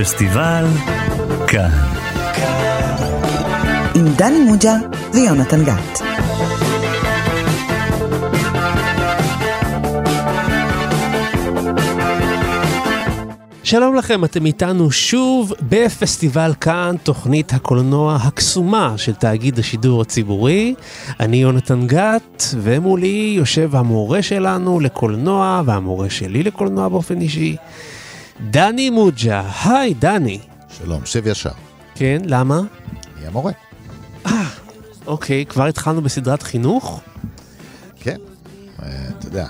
פסטיבל כאן. עם דני מוג'ה ויונתן גת. שלום לכם, אתם איתנו שוב בפסטיבל כאן, תוכנית הקולנוע הקסומה של תאגיד השידור הציבורי. אני יונתן גת, ומולי יושב המורה שלנו לקולנוע, והמורה שלי לקולנוע באופן אישי, דני מוג'ה. היי, דני. שלום, שב ישר. כן, למה? אני המורה. אה, אוקיי, כבר התחלנו בסדרת חינוך? כן, אה, אתה יודע,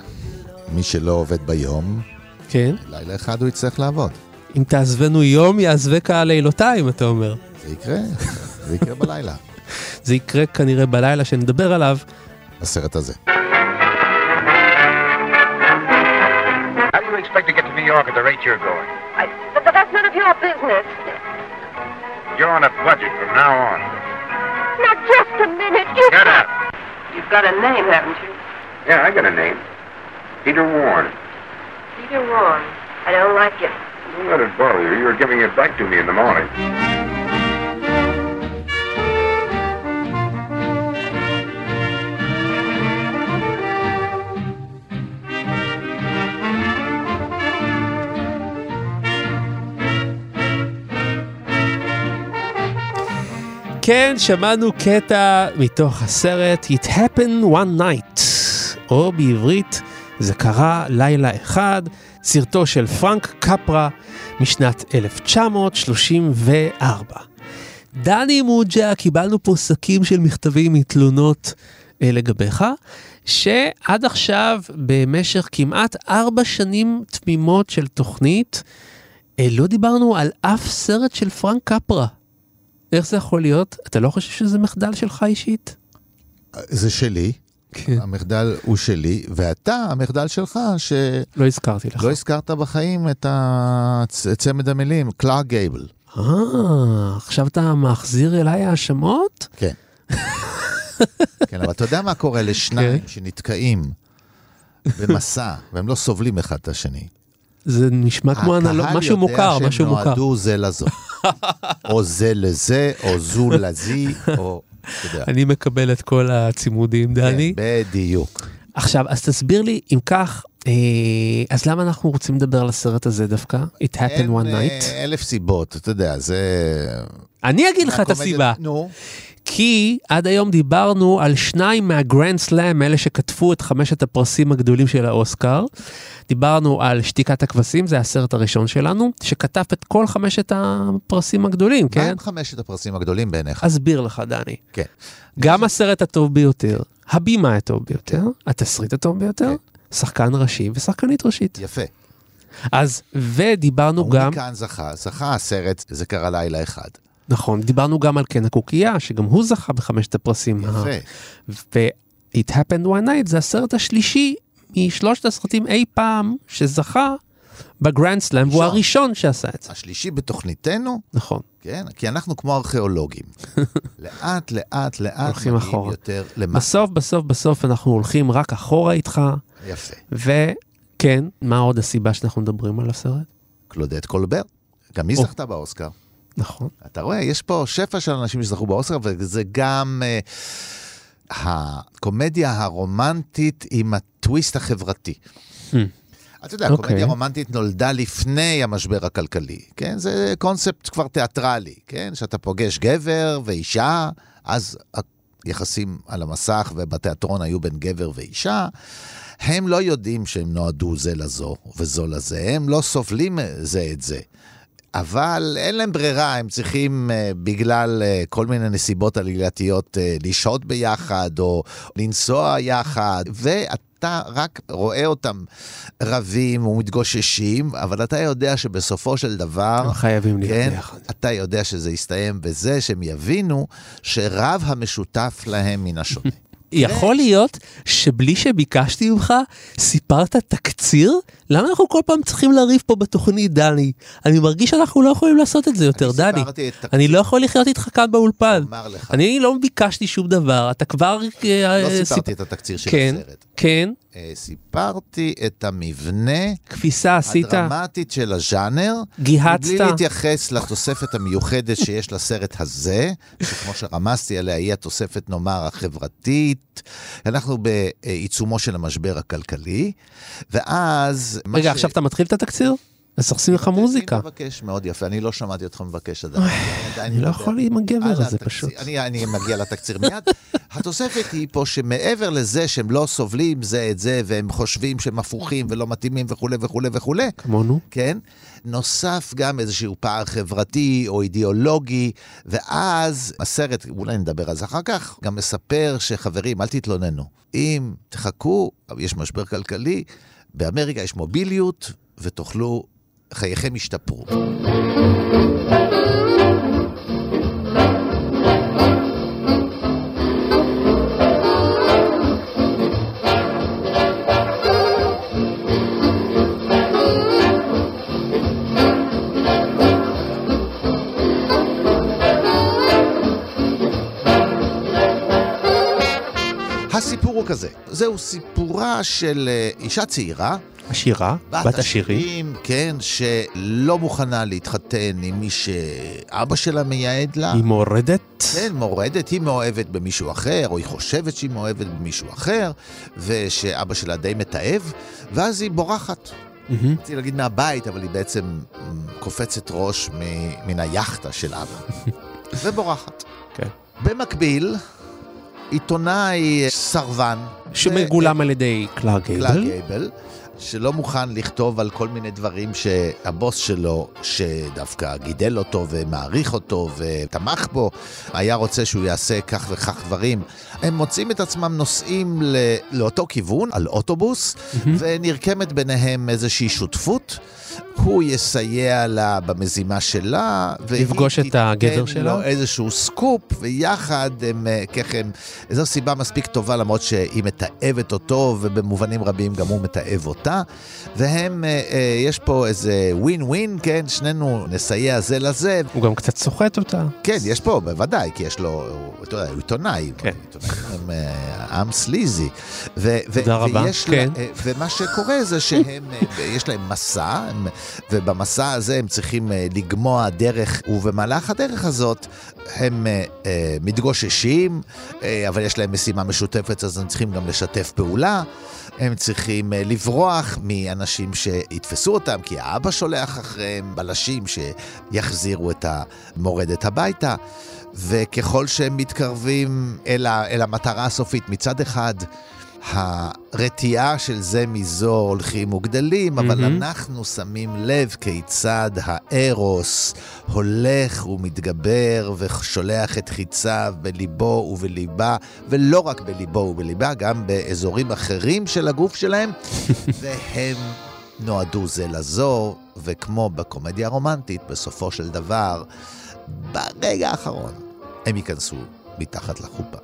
מי שלא עובד ביום, כן. לילה אחד הוא יצטרך לעבוד. אם תעזבנו יום, יעזבק הלילותיים, אתה אומר. זה יקרה, זה יקרה בלילה, זה יקרה כנראה בלילה שנדבר עליו. בסרט הזה. Expect to get to New York at the rate you're going? I, but, but that's none of your business. You're on a budget from now on. Now, just a minute. You Shut up. You've got a name, haven't you? Yeah, I got a name. Peter Warren. Peter Warren. I don't like it. Don't let it bother you. You were giving it back to me in the morning. כן, שמענו קטע מתוך הסרט It Happened One Night, או בעברית, זה קרה לילה אחד, סרטו של פרנק קפרה משנת 1934. דני מוג'ה, קיבלנו פה שקים של מכתבים מתלונות אה, לגביך, שעד עכשיו, במשך כמעט ארבע שנים תמימות של תוכנית, אה, לא דיברנו על אף סרט של פרנק קפרה. איך זה יכול להיות? אתה לא חושב שזה מחדל שלך אישית? זה שלי, כן. המחדל הוא שלי, ואתה, המחדל שלך, שלא לא הזכרתי לך. הזכרת בחיים את צמד המילים, קלארק גייבל. אה, עכשיו אתה מחזיר אליי האשמות? כן. כן, אבל אתה יודע מה קורה לשניים כן. שנתקעים במסע, והם לא סובלים אחד את השני. זה נשמע כמו אנלוג, משהו מוכר, משהו הקהל יודע מוכר. שהם נועדו זה לזו. או זה לזה, או זו לזי, או... אני מקבל את כל הצימודים, דני. כן, בדיוק. עכשיו, אז תסביר לי, אם כך, אה, אז למה אנחנו רוצים לדבר על הסרט הזה דווקא? It happened one אה, night. אלף סיבות, אתה יודע, זה... אני אגיד לך את הסיבה. נו, כי עד היום דיברנו על שניים מהגרנד סלאם, אלה שכתבו את חמשת הפרסים הגדולים של האוסקר. דיברנו על שתיקת הכבשים, זה הסרט הראשון שלנו, שכתב את כל חמשת הפרסים הגדולים, מה כן? הם חמשת הפרסים הגדולים בעיניך? אסביר לך, דני. כן. גם הסרט הטוב ביותר, הבימה הטוב ביותר, התסריט הטוב ביותר, כן. שחקן ראשי ושחקנית ראשית. יפה. אז, ודיברנו הוא גם, מכאן זכה, זכה הסרט, זה קרה לילה אחד. נכון, דיברנו גם על קן הקוקייה, שגם הוא זכה בחמשת הפרסים. יפה. ו-It Happened One Night זה הסרט השלישי משלושת הסרטים אי פעם שזכה בגרנד סלאם, והוא ראשון. הראשון שעשה את זה. השלישי בתוכניתנו, נכון. כן? כי אנחנו כמו ארכיאולוגים. לאט, לאט, לאט, הולכים אחורה. יותר למטה. בסוף, בסוף, בסוף אנחנו הולכים רק אחורה איתך, יפה. וכן, מה עוד הסיבה שאנחנו מדברים על הסרט? קלודט קולבר, גם היא. זכתה באוסקר. נכון. אתה רואה, יש פה שפע של אנשים שזכו באוסקר, וזה גם אה, הקומדיה הרומנטית עם הטוויסט החברתי. אתה יודע, אוקיי. קומדיה רומנטית נולדה לפני המשבר הכלכלי, כן? זה קונספט כבר תיאטרלי, כן? שאתה פוגש גבר ואישה, אז היחסים על המסך ובתיאטרון היו בין גבר ואישה. הם לא יודעים שהם נועדו זה לזו וזו לזה, הם לא סובלים זה את זה. אבל אין להם ברירה, הם צריכים uh, בגלל uh, כל מיני נסיבות עלילתיות uh, לשהות ביחד או לנסוע יחד, ואתה רק רואה אותם רבים ומתגוששים, אבל אתה יודע שבסופו של דבר, הם חייבים להיות כן, ביחד. אתה יודע שזה יסתיים בזה שהם יבינו שרב המשותף להם מן השונה. יכול להיות שבלי שביקשתי ממך, סיפרת תקציר למה אנחנו כל פעם צריכים לריב פה בתוכנית, דני? אני מרגיש שאנחנו לא יכולים לעשות את זה יותר, אני דני. את אני לא יכול לחיות איתך כאן באולפן. אני לא ביקשתי שום דבר, אתה כבר... אה, לא סיפ- סיפרתי את התקציר של כן, הסרט. כן, אה, סיפרתי את המבנה כביסה עשית, הדרמטית של הז'אנר, גיהצת. בלי להתייחס לתוספת המיוחדת שיש לסרט הזה, שכמו שרמזתי עליה, היא התוספת, נאמר, החברתית. אנחנו בעיצומו של המשבר הכלכלי, ואז... מה רגע, ש- עכשיו אתה מתחיל את התקציר? אז תשים לך מוזיקה. אני מבקש, מאוד יפה. אני לא שמעתי אותך מבקש עדיין. אני לא יכול עם הגבר הזה. פשוט. אני, אני מגיע לתקציר מיד. התוספת היא פה שמעבר לזה שהם לא סובלים זה את זה, והם חושבים שהם הפוכים ולא מתאימים וכולי וכולי וכולי, כמונו. כן? נוסף גם איזשהו פער חברתי או אידיאולוגי, ואז הסרט, אולי נדבר על זה אחר כך, גם מספר שחברים, אל תתלוננו. אם תחכו, יש משבר כלכלי, באמריקה יש מוביליות, ותוכלו, חייכם ישתפרו. כזה, זהו סיפורה של אה, אישה צעירה, עשירה, בת עשירים. עשירים, כן, שלא מוכנה להתחתן עם מי שאבא שלה מייעד לה. היא מורדת. כן, מורדת, היא מאוהבת במישהו אחר, או היא חושבת שהיא מאוהבת במישהו אחר, ושאבא שלה די מתעב, ואז היא בורחת. מהמם. רציתי להגיד מהבית, אבל היא בעצם מ, קופצת ראש מ- מן היאכטה של אבא. ובורחת. כן. במקביל, עיתונאי סרבן. שמגולם על ידי קלארק קלארק גייבל. גייבל, שלא מוכן לכתוב על כל מיני דברים שהבוס שלו, שדווקא גידל אותו ומעריך אותו ותמך בו, היה רוצה שהוא יעשה כך וכך דברים. הם מוצאים את עצמם נוסעים ל- לאותו כיוון, על אוטובוס, ונרקמת ביניהם איזושהי שותפות. הוא יסייע לה במזימה שלה, לפגוש את הגבר תיתן שלה? לו איזשהו סקופ, ויחד הם אה, ככה, זו סיבה מספיק טובה, למרות שהיא מתעבת אותו, ובמובנים רבים גם הוא מתעב אותה. והם, אה, אה, יש פה איזה ווין ווין, כן? שנינו נסייע זה לזה. הוא גם קצת סוחט אותה. כן, יש פה, בוודאי, כי יש לו, אתה יודע, הוא עיתונאי. כן. הם עם סליזי. תודה רבה, כן. ומה שקורה זה שהם, יש להם מסע, הם, ובמסע הזה הם צריכים אה, לגמוע דרך, ובמהלך הדרך הזאת הם אה, אה, מתגוששים, אבל יש להם משימה משותפת, אז הם צריכים גם לשתף פעולה. הם צריכים לברוח מאנשים שיתפסו אותם, כי האבא שולח אחריהם בלשים שיחזירו את המורדת הביתה. וככל שהם מתקרבים אל, ה, אל המטרה הסופית, מצד אחד, הרתיעה של זה מזו הולכים וגדלים, אבל מהמם. אנחנו שמים לב כיצד הארוס הולך ומתגבר ושולח את חיציו בליבו ובליבה, ולא רק בליבו ובליבה, גם באזורים אחרים של הגוף שלהם, והם נועדו זה לזו, וכמו בקומדיה הרומנטית, בסופו של דבר, ברגע האחרון, הם ייכנסו מתחת לחופה.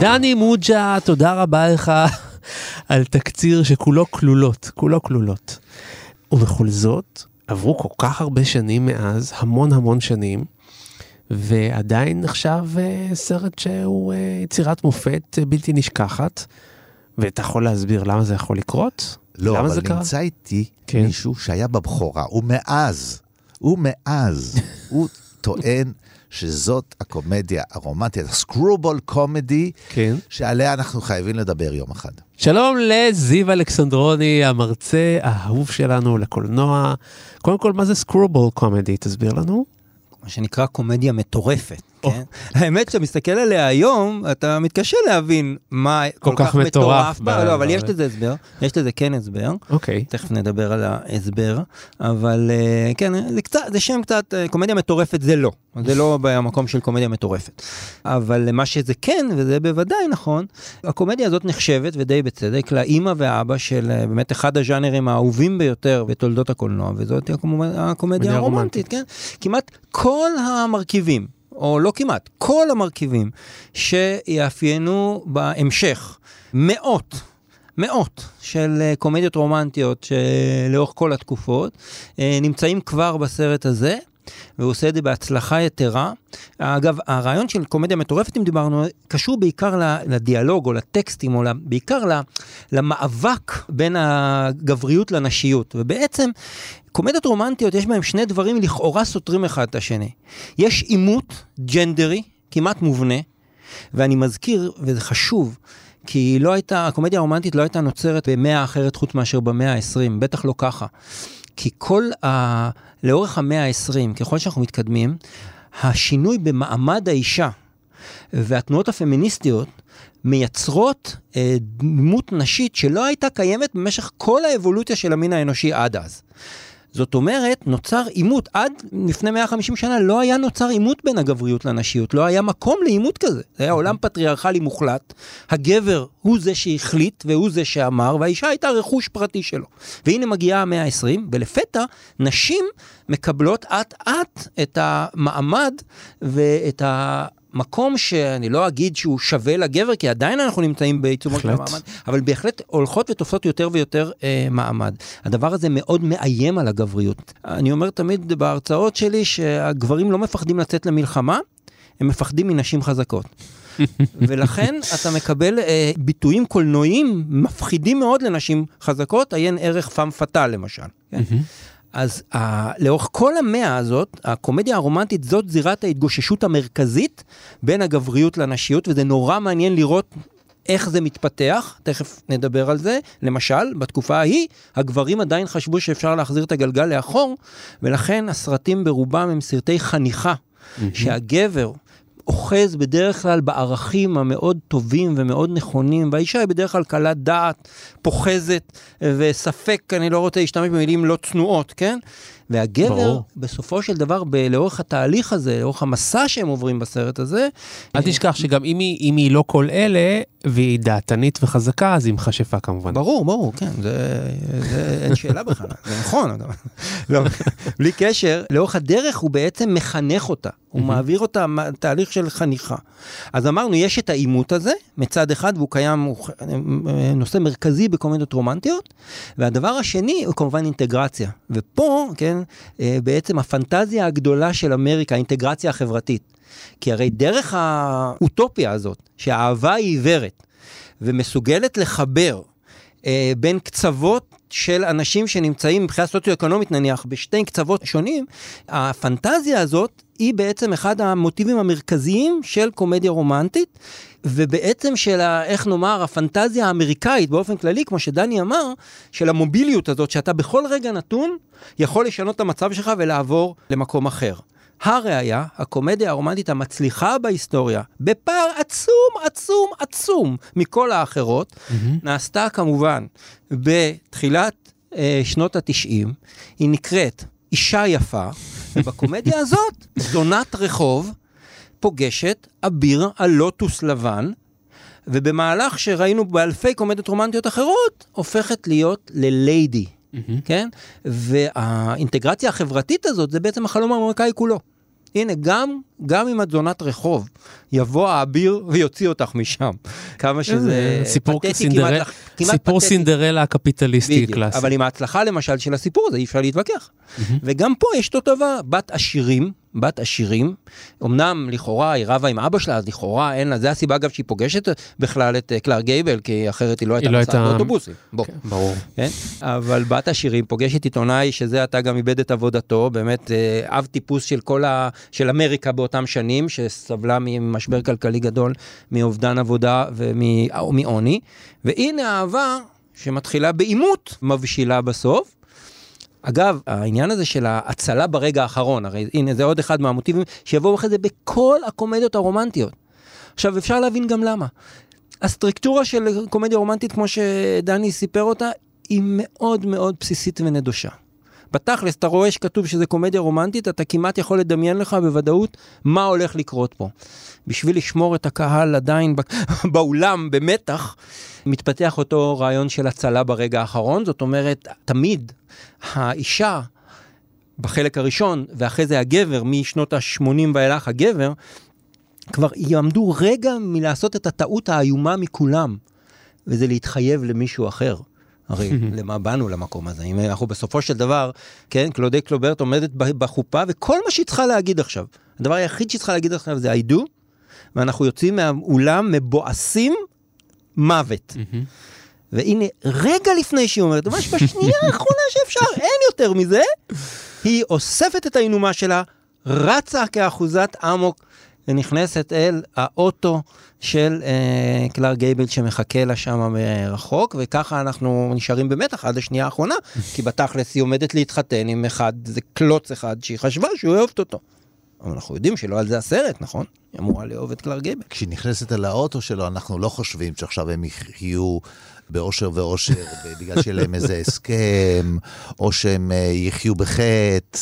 דני מוג'ה, תודה רבה לך על תקציר שכולו כלולות, כולו כלולות. ובכל זאת, עברו כל כך הרבה שנים מאז, המון המון שנים, ועדיין נחשב אה, סרט שהוא אה, יצירת מופת אה, בלתי נשכחת. ואתה יכול להסביר למה זה יכול לקרות? לא, למה אבל? נמצא איתי כן. מישהו שהיה בבכורה, ומאז, ומאז, הוא טוען שזאת הקומדיה הרומנטית, הסקרובול קומדי, כן. שעליה אנחנו חייבים לדבר יום אחד. שלום לזיו אלכסנדרוני, המרצה האהוב שלנו לקולנוע. קודם כל, מה זה סקרובול קומדי? תסביר לנו. מה שנקרא קומדיה מטורפת. כן? האמת שאתה מסתכל עליה היום, אתה מתקשה להבין מה כל כך כך מטורף ב- לא, אבל יש לזה הסבר, יש לזה כן הסבר. אוקיי. תכף נדבר על ההסבר, אבל אה, כן, זה קצת, זה שם קצת, אה, קומדיה מטורפת זה לא, זה לא במקום של קומדיה מטורפת. אבל מה שזה כן, וזה בוודאי נכון, הקומדיה הזאת נחשבת, ודי בצדק, לאימא והאבא של אה, באמת אחד הז'אנרים האהובים ביותר בתולדות הקולנוע, וזאת כמובן הקומדיה קומדיה הרומנטית, כן? כמעט כל המרכיבים, או לא כמעט, כל המרכיבים שיאפיינו בהמשך מאות מאות של אה, קומדיות רומנטיות שלאורך כל התקופות אה, נמצאים כבר בסרט הזה. והוא עושה את זה בהצלחה יתרה. אגב, הרעיון של קומדיה מטורפת, אם דיברנו, קשור בעיקר לדיאלוג או לטקסטים, או בעיקר למאבק בין הגבריות לנשיות. ובעצם, קומדיות רומנטיות, יש בהן שני דברים לכאורה סותרים אחד את השני. יש עימות ג'נדרי, כמעט מובנה, ואני מזכיר, וזה חשוב, כי לא הייתה, הקומדיה הרומנטית לא הייתה נוצרת במאה אחרת חוץ מאשר במאה ה-20, בטח לא ככה. כי כל ה... לאורך המאה ה-20, ככל שאנחנו מתקדמים, השינוי במעמד האישה והתנועות הפמיניסטיות מייצרות אה, דמות נשית שלא הייתה קיימת במשך כל האבולוציה של המין האנושי עד אז. זאת אומרת, נוצר עימות. עד לפני 150 שנה לא היה נוצר עימות בין הגבריות לנשיות, לא היה מקום לעימות כזה. זה היה עולם פטריארכלי מוחלט, הגבר הוא זה שהחליט והוא זה שאמר, והאישה הייתה רכוש פרטי שלו. והנה מגיעה המאה ה-20, ולפתע נשים מקבלות אט אט את המעמד ואת ה... מקום שאני לא אגיד שהוא שווה לגבר, כי עדיין אנחנו נמצאים בעיצומו של. המעמד, אבל בהחלט הולכות ותופסות יותר ויותר אה, מעמד. הדבר הזה מאוד מאיים על הגבריות. אני אומר תמיד בהרצאות שלי שהגברים לא מפחדים לצאת למלחמה, הם מפחדים מנשים חזקות. ולכן אתה מקבל אה, ביטויים קולנועיים מפחידים מאוד לנשים חזקות, עיין ערך פאם פאטל למשל. כן? אז uh, לאורך כל המאה הזאת, הקומדיה הרומנטית זאת זירת ההתגוששות המרכזית בין הגבריות לנשיות, וזה נורא מעניין לראות איך זה מתפתח, תכף נדבר על זה. למשל, בתקופה ההיא, הגברים עדיין חשבו שאפשר להחזיר את הגלגל לאחור, ולכן הסרטים ברובם הם סרטי חניכה, שהגבר... אוחז בדרך כלל בערכים המאוד טובים ומאוד נכונים, והאישה היא בדרך כלל קלת דעת, פוחזת, וספק, אני לא רוצה להשתמש במילים לא צנועות, כן? והגבר, ברור. בסופו של דבר, ב- לאורך התהליך הזה, לאורך המסע שהם עוברים בסרט הזה, אל תשכח שגם אם היא, אם היא לא כל אלה, והיא דעתנית וחזקה, אז היא מכשפה כמובן. ברור, ברור, כן, זה, זה אין שאלה בכלל, זה נכון. לא, בלי קשר, לאורך הדרך הוא בעצם מחנך אותה, הוא מעביר אותה תהליך של חניכה. אז אמרנו, יש את העימות הזה, מצד אחד, והוא קיים, הוא ח- נושא מרכזי בקומדיות רומנטיות, והדבר השני הוא כמובן אינטגרציה. ופה, כן, אה, בעצם הפנטזיה הגדולה של אמריקה, האינטגרציה החברתית. כי הרי דרך האוטופיה הזאת, שהאהבה היא עיוורת, ומסוגלת לחבר אה, בין קצוות של אנשים שנמצאים מבחינה סוציו-אקונומית נניח בשתי קצוות שונים, הפנטזיה הזאת היא בעצם אחד המוטיבים המרכזיים של קומדיה רומנטית, ובעצם של, ה, איך נאמר, הפנטזיה האמריקאית באופן כללי, כמו שדני אמר, של המוביליות הזאת, שאתה בכל רגע נתון יכול לשנות את המצב שלך ולעבור למקום אחר. הראיה, הקומדיה הרומנטית המצליחה בהיסטוריה, בפער עצום, עצום, עצום מכל האחרות, נעשתה כמובן בתחילת אה, שנות התשעים, היא נקראת אישה יפה, ובקומדיה הזאת, זונת רחוב פוגשת אביר הלוטוס לבן, ובמהלך שראינו באלפי קומדיות רומנטיות אחרות, הופכת להיות לליידי, כן? והאינטגרציה החברתית הזאת זה בעצם החלום האמריקאי כולו. הנה, גם, גם אם את זונת רחוב, יבוא האביר ויוציא אותך משם. כמה שזה סיפור פתטי סינדרל- כמעט, כמעט סיפור פתטי. סינדרלה הקפיטליסטי קלאסי. אבל עם ההצלחה למשל של הסיפור הזה אי אפשר להתווכח. וגם פה יש אותו דבר, בת עשירים, בת עשירים, אמנם לכאורה היא רבה עם אבא שלה, אז לכאורה אין לה, זה הסיבה אגב שהיא פוגשת בכלל את אה, קלאר גייבל, כי אחרת היא לא הייתה לא הייתה- באוטובוסים. בוא. כן, ברור. כן? אבל בת עשירים פוגשת עיתונאי שזה עתה גם איבד את עבודתו, באמת אה, אב טיפוס של כל ה... של אמריקה באותם שנים, שסבלה ממשבר כלכלי גדול, מאובדן עבודה ומ- ומעוני. והנה האהבה שמתחילה בעימות, מבשילה בסוף. אגב, העניין הזה של ההצלה ברגע האחרון, הרי הנה זה עוד אחד מהמוטיבים שיבואו אחרי זה בכל הקומדיות הרומנטיות. עכשיו אפשר להבין גם למה. הסטרקטורה של קומדיה רומנטית, כמו שדני סיפר אותה, היא מאוד מאוד בסיסית ונדושה. בתכלס, אתה רואה שכתוב שזה קומדיה רומנטית, אתה כמעט יכול לדמיין לך בוודאות מה הולך לקרות פה. בשביל לשמור את הקהל עדיין באולם במתח, מתפתח אותו רעיון של הצלה ברגע האחרון, זאת אומרת, תמיד האישה בחלק הראשון, ואחרי זה הגבר, משנות ה-80 ואילך הגבר, כבר יעמדו רגע מלעשות את הטעות האיומה מכולם, וזה להתחייב למישהו אחר. הרי למה באנו למקום הזה? אם אנחנו בסופו של דבר, כן, קלודי קלוברט עומדת בחופה, וכל מה שהיא צריכה להגיד עכשיו, הדבר היחיד שהיא צריכה להגיד עכשיו זה I do, ואנחנו יוצאים מהאולם מבואסים מוות. והנה, רגע לפני שהיא אומרת, ממש בשנייה האחרונה שאפשר, אין יותר מזה, היא אוספת את האינומה שלה, רצה כאחוזת אמוק ונכנסת אל האוטו של אה, קלר גייבל שמחכה לה שם מרחוק, וככה אנחנו נשארים במתח עד השנייה האחרונה, כי בתכלס היא עומדת להתחתן עם אחד, זה קלוץ אחד שהיא חשבה שהוא אוהבת אותו. אבל אנחנו יודעים שלא על זה הסרט, נכון? היא אמורה לאהוב את קלר גייבל. כשהיא נכנסת אל האוטו שלו, אנחנו לא חושבים שעכשיו הם יחיו באושר ואושר בגלל שיהיה להם איזה הסכם, או שהם אה, יחיו בחטא.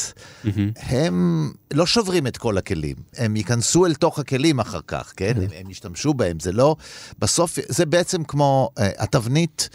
הם לא שוברים את כל הכלים, הם ייכנסו אל תוך הכלים אחר כך, כן? הם, הם ישתמשו בהם, זה לא... בסוף, זה בעצם כמו uh, התבנית.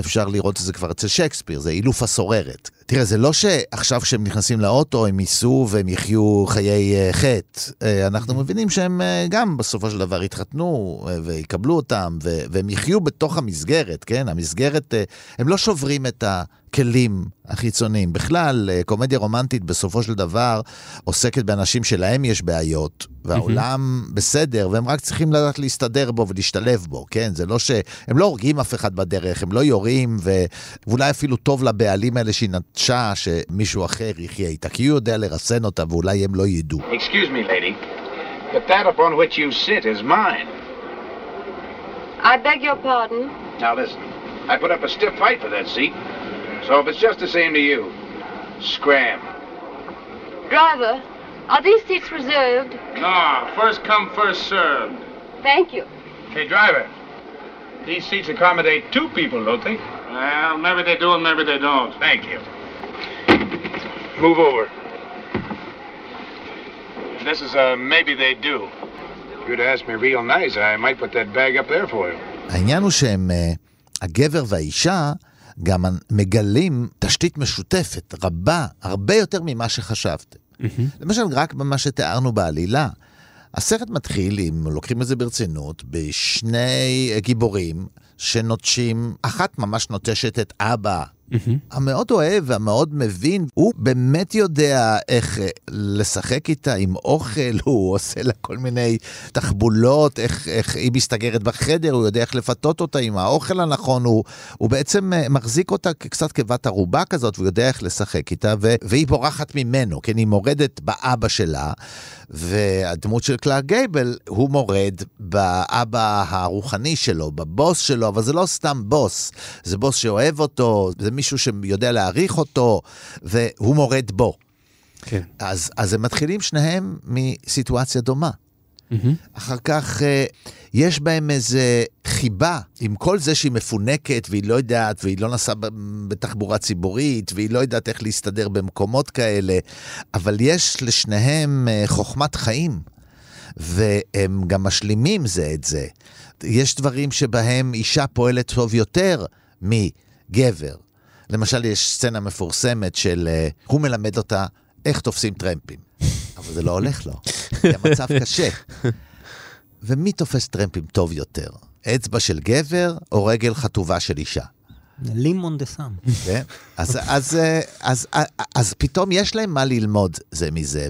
אפשר לראות את זה כבר אצל שייקספיר, זה אילוף הסוררת. תראה, זה לא שעכשיו כשהם נכנסים לאוטו הם ייסעו והם יחיו חיי uh, חטא. Uh, אנחנו מבינים שהם uh, גם בסופו של דבר יתחתנו ויקבלו אותם, והם יחיו בתוך המסגרת, כן? המסגרת, הם לא שוברים את. הכלים החיצוניים. בכלל, קומדיה רומנטית בסופו של דבר עוסקת באנשים שלהם יש בעיות, והעולם בסדר, והם רק צריכים לדעת להסתדר בו ולהשתלב בו, כן? זה לא ש... הם לא הורגים אף אחד בדרך, הם לא יורים, ו... ואולי אפילו טוב לבעלים האלה שהיא נטשה שמישהו אחר יחיה איתה, כי הוא יודע לרסן אותה ואולי הם לא ידעו. Excuse me, lady, but that upon which you sit is mine. I beg your pardon. Now listen, I put up a stiff fight for that seat. So if it's just the same to you, scram. Driver, are these seats reserved? No, first come, first served. Thank you. Hey, driver, these seats accommodate two people, don't they? Well, maybe they do and maybe they don't. Thank you. Move over. This is a maybe they do. If you'd asked me real nice, I might put that bag up there for you. העניין הוא שהם, הגבר והאישה, גם מגלים תשתית משותפת רבה, הרבה יותר ממה שחשבתם. Mm-hmm. למשל, רק במה שתיארנו בעלילה. הסרט מתחיל, אם לוקחים את זה ברצינות, בשני גיבורים שנוטשים, אחת ממש נוטשת את אבא. המאוד אוהב והמאוד מבין, הוא באמת יודע איך אה, לשחק איתה עם אוכל, הוא עושה לה כל מיני תחבולות, איך, איך היא מסתגרת בחדר, הוא יודע איך לפתות אותה עם האוכל הנכון, הוא, הוא בעצם אה, מחזיק אותה קצת כבת ערובה כזאת, והוא יודע איך לשחק איתה, ו, והיא בורחת ממנו, כן, היא מורדת באבא שלה. והדמות של קלאר גייבל, הוא מורד באבא הרוחני שלו, בבוס שלו, אבל זה לא סתם בוס, זה בוס שאוהב אותו, זה מישהו שיודע להעריך אותו, והוא מורד בו. כן. אז, אז הם מתחילים שניהם מסיטואציה דומה. Mm-hmm. אחר כך אה, יש בהם איזה חיבה, עם כל זה שהיא מפונקת והיא לא יודעת, והיא לא נסעה בתחבורה ציבורית, והיא לא יודעת איך להסתדר במקומות כאלה, אבל יש לשניהם אה, חוכמת חיים, והם גם משלימים זה את זה. יש דברים שבהם אישה פועלת טוב יותר מגבר. למשל, יש סצנה מפורסמת של, אה, הוא מלמד אותה איך תופסים טרמפים. אבל זה לא הולך לו, כי המצב קשה. ומי תופס טרמפים טוב יותר? אצבע של גבר או רגל חטובה של אישה? לימון דה סאם. כן? אז, אז, אז, אז, אז פתאום יש להם מה ללמוד זה מזה,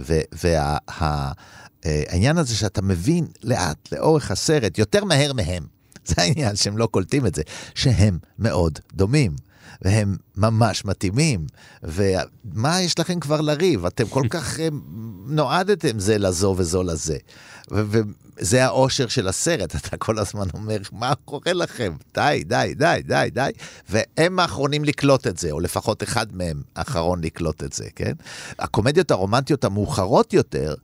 והעניין הזה שאתה מבין לאט, לאורך הסרט, יותר מהר מהם, זה העניין שהם לא קולטים את זה, שהם מאוד דומים. והם ממש מתאימים. ומה יש לכם כבר לריב? אתם כל כך אה, נועדתם זה לזו וזו לזה. זה האושר של הסרט, אתה כל הזמן אומר, מה קורה לכם? די, די, די, די, די. והם האחרונים לקלוט את זה, או לפחות אחד מהם האחרון לקלוט את זה, כן? הקומדיות הרומנטיות המאוחרות יותר,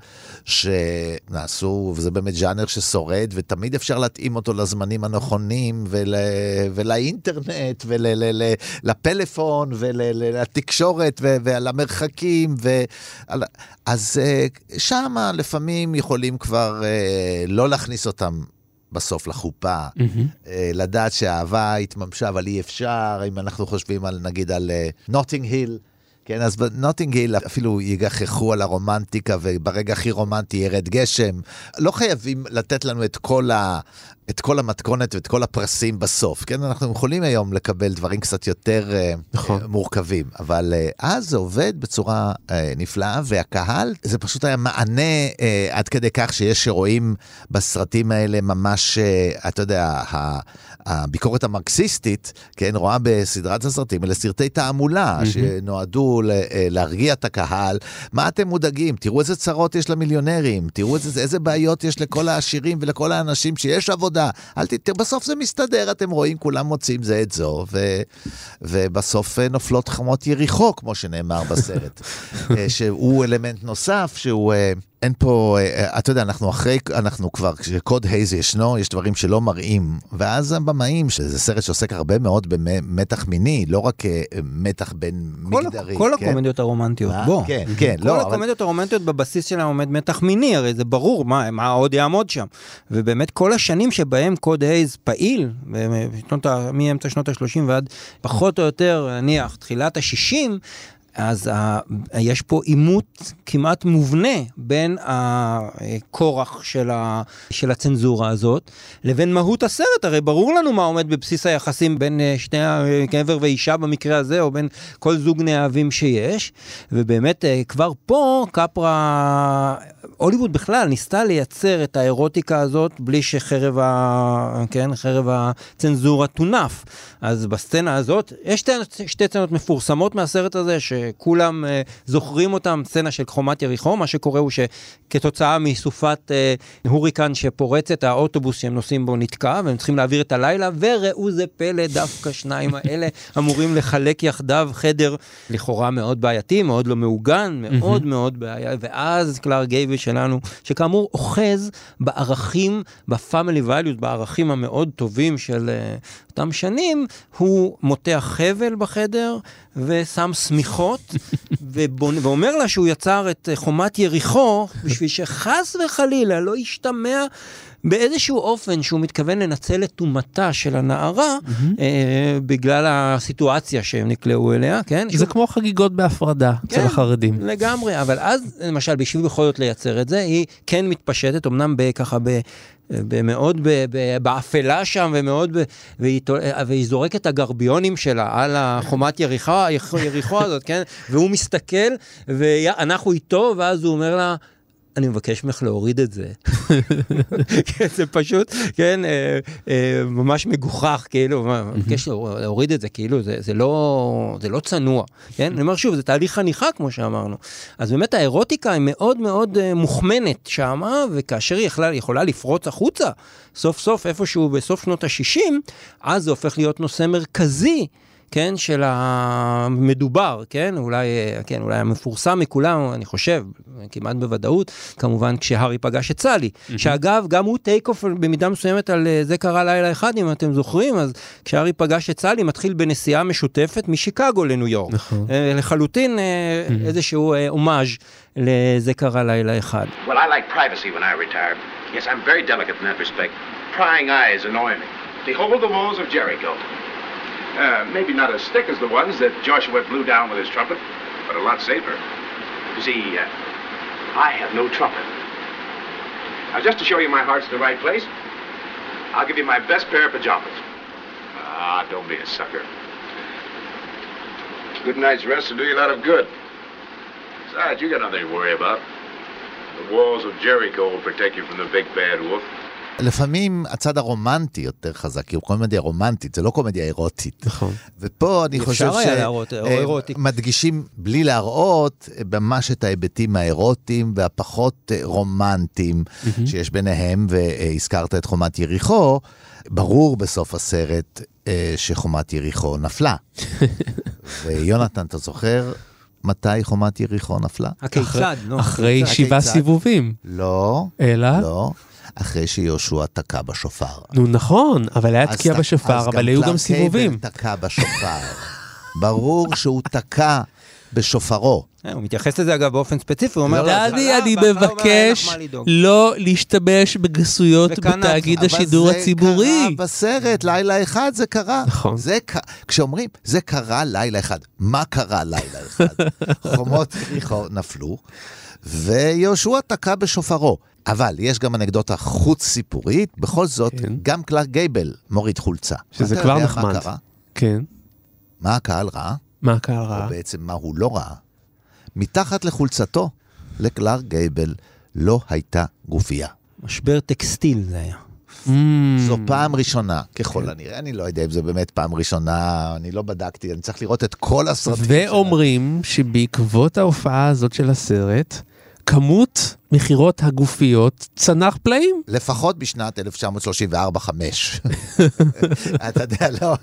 שנעשו, וזה באמת ז'אנר ששורד, ותמיד אפשר להתאים אותו לזמנים הנכונים, ול, ולאינטרנט, ולפלאפון, ולתקשורת, ולמרחקים, ו... אז אה, שם לפעמים יכולים כבר אה, לא להכניס אותם בסוף לחופה, mm-hmm. לדעת שהאהבה התממשה, אבל אי אפשר, אם אנחנו חושבים על, נגיד, על נוטינג היל. כן, אז בנוטינג אפילו יגחכו על הרומנטיקה, וברגע הכי רומנטי ירד גשם. לא חייבים לתת לנו את כל, את כל המתכונת ואת כל הפרסים בסוף, כן? אנחנו יכולים היום לקבל דברים קצת יותר אה, נכון. מורכבים, אבל uh, אז זה עובד בצורה uh, נפלאה, והקהל, זה פשוט היה מענה uh, עד כדי כך שיש שרואים בסרטים האלה ממש, uh, אתה יודע, הביקורת המרקסיסטית, כן, רואה בסדרת הסרטים, אלה סרטי תעמולה, mm-hmm. שנועדו להרגיע את הקהל. מה אתם מודאגים? תראו איזה צרות יש למיליונרים, תראו איזה, איזה בעיות יש לכל העשירים ולכל האנשים שיש עבודה. אל ת... בסוף זה מסתדר, אתם רואים, כולם מוצאים זה את זו, ו... ובסוף אה, נופלות חמות יריחו, כמו שנאמר בסרט, אה, שהוא אלמנט נוסף, שהוא... אה, אין פה, אה, אתה יודע, אנחנו אחרי, אנחנו כבר, כשקוד הייז ישנו, יש דברים שלא מראים. ואז הבמאים, שזה סרט שעוסק הרבה מאוד במתח מיני, לא רק אה, מתח בין כל מגדרי. כל כן? הקומדיות הרומנטיות, מה? בוא. כן, כן, כל לא. כל הקומדיות אבל... הרומנטיות בבסיס שלהם עומד מתח מיני, הרי זה ברור, מה, מה עוד יעמוד שם. ובאמת כל השנים שבהם קוד הייז פעיל, מאמצע שנות ה-30 ועד פחות או יותר, נניח, תחילת ה-60, אז ה, יש פה עימות כמעט מובנה בין הכורח של, של הצנזורה הזאת לבין מהות הסרט. הרי ברור לנו מה עומד בבסיס היחסים בין אה, שני גבר ואישה במקרה הזה, או בין כל זוג נאהבים שיש. ובאמת, אה, כבר פה קפרה, הוליווד בכלל ניסתה לייצר את האירוטיקה הזאת בלי שחרב ה, כן, חרב הצנזורה תונף. אז בסצנה הזאת, יש שתי, שתי סצנות מפורסמות מהסרט הזה, ש... כולם uh, זוכרים אותם, סצנה של חומת יריחו, מה שקורה הוא שכתוצאה מסופת uh, הוריקן שפורצת, האוטובוס שהם נוסעים בו נתקע, והם צריכים להעביר את הלילה, וראו זה פלא, דווקא שניים האלה אמורים לחלק יחדיו חדר לכאורה מאוד בעייתי, מאוד לא מעוגן, מאוד מאוד בעיה, ואז קלאר גייבי שלנו, שכאמור אוחז בערכים, בפאמילי ואליוס, בערכים המאוד טובים של uh, אותם שנים, הוא מותח חבל בחדר ושם שמיכות, ואומר לה שהוא יצר את חומת יריחו בשביל שחס וחלילה לא ישתמע באיזשהו אופן שהוא מתכוון לנצל את טומאתה של הנערה אה, בגלל הסיטואציה שהם נקלעו אליה, כן? זה כמו חגיגות בהפרדה אצל כן, החרדים. לגמרי, אבל אז למשל בשביל בכל זאת לייצר את זה, היא כן מתפשטת, אמנם ככה ב... מאוד באפלה שם, ומאוד, והיא, והיא זורקת את הגרביונים שלה על החומת יריחו, יריחו הזאת, כן? והוא מסתכל, ואנחנו איתו, ואז הוא אומר לה, אני מבקש ממך להוריד את זה. כן, זה פשוט, כן, אה, אה, ממש מגוחך, כאילו, מבקש להוריד את זה, כאילו, זה, זה, לא, זה לא צנוע, כן? אני אומר שוב, זה תהליך חניכה, כמו שאמרנו. אז באמת האירוטיקה היא מאוד מאוד אה, מוכמנת שמה, וכאשר היא יכלה, יכולה לפרוץ החוצה, סוף סוף איפשהו בסוף שנות ה-60, אז זה הופך להיות נושא מרכזי. כן, של המדובר, כן, אולי, כן, אולי המפורסם מכולם, אני חושב, כמעט בוודאות, כמובן כשהארי פגש את סלי, mm-hmm. שאגב, גם הוא טייק אוף במידה מסוימת על אה, זה קרה לילה אחד, אם אתם זוכרים, אז כשהארי פגש את סלי, מתחיל בנסיעה משותפת משיקגו לניו יורק. נכון. אה, לחלוטין mm-hmm. איזשהו הומאז' לזה קרה לילה אחד. Well, I like privacy when I retire. Yes, I'm very delicate in that respect. Prying eyes annoy me. Behold the walls of Jericho. Uh, maybe not as thick as the ones that Joshua blew down with his trumpet, but a lot safer. You see, uh, I have no trumpet. Now, just to show you my heart's in the right place, I'll give you my best pair of pajamas. Ah, don't be a sucker. Good night's rest will do you a lot of good. Besides, you got nothing to worry about. The walls of Jericho will protect you from the big bad wolf. לפעמים הצד הרומנטי יותר חזק, כי הוא קומדיה רומנטית, זה לא קומדיה אירוטית. נכון. ופה אני אפשר חושב היה להראות, או אה, אירוטי. מדגישים בלי להראות אה, ממש את ההיבטים האירוטיים והפחות אה, רומנטיים שיש ביניהם, והזכרת את חומת יריחו, ברור בסוף הסרט שחומת יריחו נפלה. ויונתן, אתה זוכר מתי חומת יריחו נפלה? הכיצד, נו. אחרי? שבעה? סיבובים. לא, אלא? לא, אחרי שיהושע תקע בשופר. נו נכון, אבל היה אז תקיעה ת- בשופר, אז אבל היו גם סיבובים. קייבל תקע בשופר. ברור שהוא תקע בשופרו. אה, הוא מתייחס לזה אגב באופן ספציפי, הוא אומר... אני בהתחלה הוא אומר, "אין לך מבקש מה לדאוג". לא להשתמש בגסויות בתאגיד אבל השידור אבל הציבורי. זה קרה בסרט, לילה אחד זה קרה. נכון. כשאומרים, זה קרה לילה אחד, מה קרה לילה אחד? חומות יריחו נפלו, ויהושע תקע בשופרו. אבל יש גם אנקדוטה חוץ סיפורית, בכל זאת, כן. גם קלארק גייבל מוריד חולצה. שזה כבר נחמד. מה קרה? כן, מה הקהל ראה? מה הקהל או ראה? בעצם מה הוא לא ראה? מתחת לחולצתו, לקלארק גייבל לא הייתה גופייה. משבר טקסטיל זה היה. Mm, זו פעם ראשונה, כן. ככל הנראה, אני לא יודע אם זו באמת פעם ראשונה, אני לא בדקתי, אני צריך לראות את כל הסרטים. ואומרים שבעקבות ההופעה הזאת של הסרט, כמות מכירות הגופיות צנח פלאים. לפחות בשנת 1934-5. אתה יודע, לא,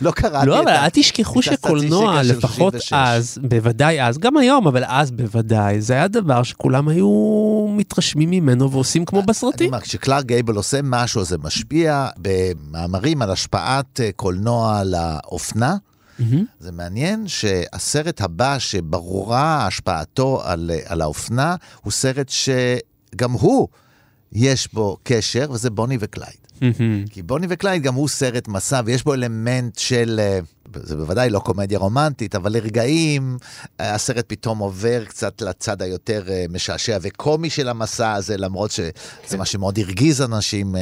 לא קראתי לא, את אבל ה- אל תשכחו שקולנוע, לפחות 36. אז, בוודאי אז, גם היום, אבל אז בוודאי, זה היה דבר שכולם היו מתרשמים ממנו ועושים כמו אני בסרטים. אומר, כשקלארק גייבל עושה משהו, זה משפיע במאמרים על השפעת אה, קולנוע על האופנה. מהמם. זה מעניין שהסרט הבא שברורה השפעתו על, על האופנה, הוא סרט שגם הוא, יש בו קשר, וזה בוני וקלייד. מהמם. כי בוני וקלייד גם הוא סרט מסע, ויש בו אלמנט של, אה, זה בוודאי לא קומדיה רומנטית, אבל לרגעים אה, הסרט פתאום עובר קצת לצד היותר אה, משעשע וקומי של המסע הזה, למרות שזה מה שמאוד הרגיז אנשים, אה,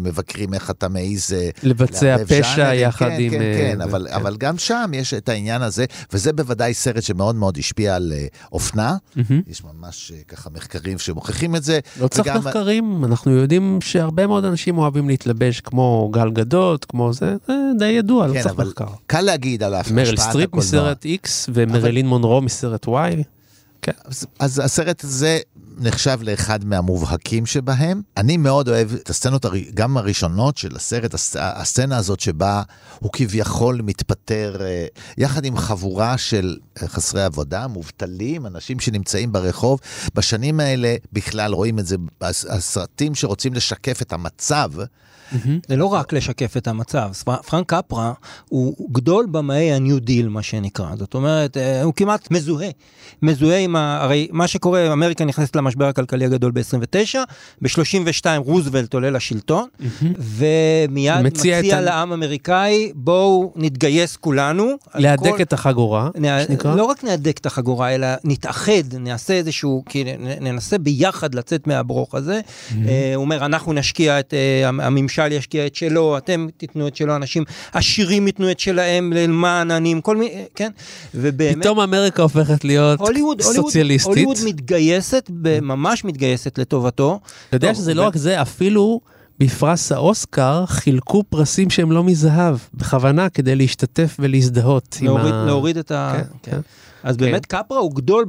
מבקרים איך אתה מעז לבצע פשע ז'אנרים. יחד כן, עם... כן, כן, זה, אבל, כן. אבל גם שם יש את העניין הזה, וזה בוודאי סרט שמאוד מאוד השפיע על אופנה. מהמם. יש ממש ככה מחקרים שמוכיחים את זה. לא צריך וגם- מחקרים, אנחנו יודעים שהרבה מאוד אנשים אוהבים להתלבש כמו גל גדות, כמו זה, זה די ידוע, לא כן, צריך אבל מחקר. קל להגיד על השפעת מריל הקולנוע. סטריפ מסרט X ומרילין מונרו מסרט Y. כן. אז, אז הסרט הזה נחשב לאחד מהמובהקים שבהם. אני מאוד אוהב את הסצנות, הר- גם הראשונות של הסרט, הס- הסצנה הזאת שבה הוא כביכול מתפטר אה, יחד עם חבורה של חסרי עבודה, מובטלים, אנשים שנמצאים ברחוב. בשנים האלה בכלל רואים את זה, הס- הסרטים שרוצים לשקף את המצב. זה לא רק לשקף את המצב, פר- פרנק קפרה הוא גדול במאי ה-New Deal, מה שנקרא. זאת אומרת, אה, הוא כמעט מזוהה. מזוהה עם ה... הרי מה שקורה, אמריקה נכנסת למשבר הכלכלי הגדול ב-29, ב-32 רוזוולט עולה לשלטון, ומיד מציע לעם לעם אמריקאי, בואו נתגייס כולנו. להדק כל- את החגורה, שנקרא. לא רק נהדק את החגורה, אלא נתאחד, נעשה איזשהו, כי ננסה ביחד לצאת מהברוך הזה. אה, הוא אומר, אנחנו נשקיע את, אה, המ- הממשל ישקיע את שלו, אתם תיתנו את שלו, אנשים עשירים ייתנו את שלהם למען עניים, כל מיני, אה, כן? ובאמת... פתאום אמריקה הופכת להיות הוליווד, הוליווד, סוציאליסטית. הוליווד מתגייסת, ב- ממש מתגייסת לטובתו. אתה יודע שזה לא ו- רק זה, אפילו בפרס האוסקר חילקו פרסים שהם לא מזהב, בכוונה כדי להשתתף ולהזדהות עם להוריד, ה... להוריד את ה... כן, כן. כן. אז באמת קפרה הוא גדול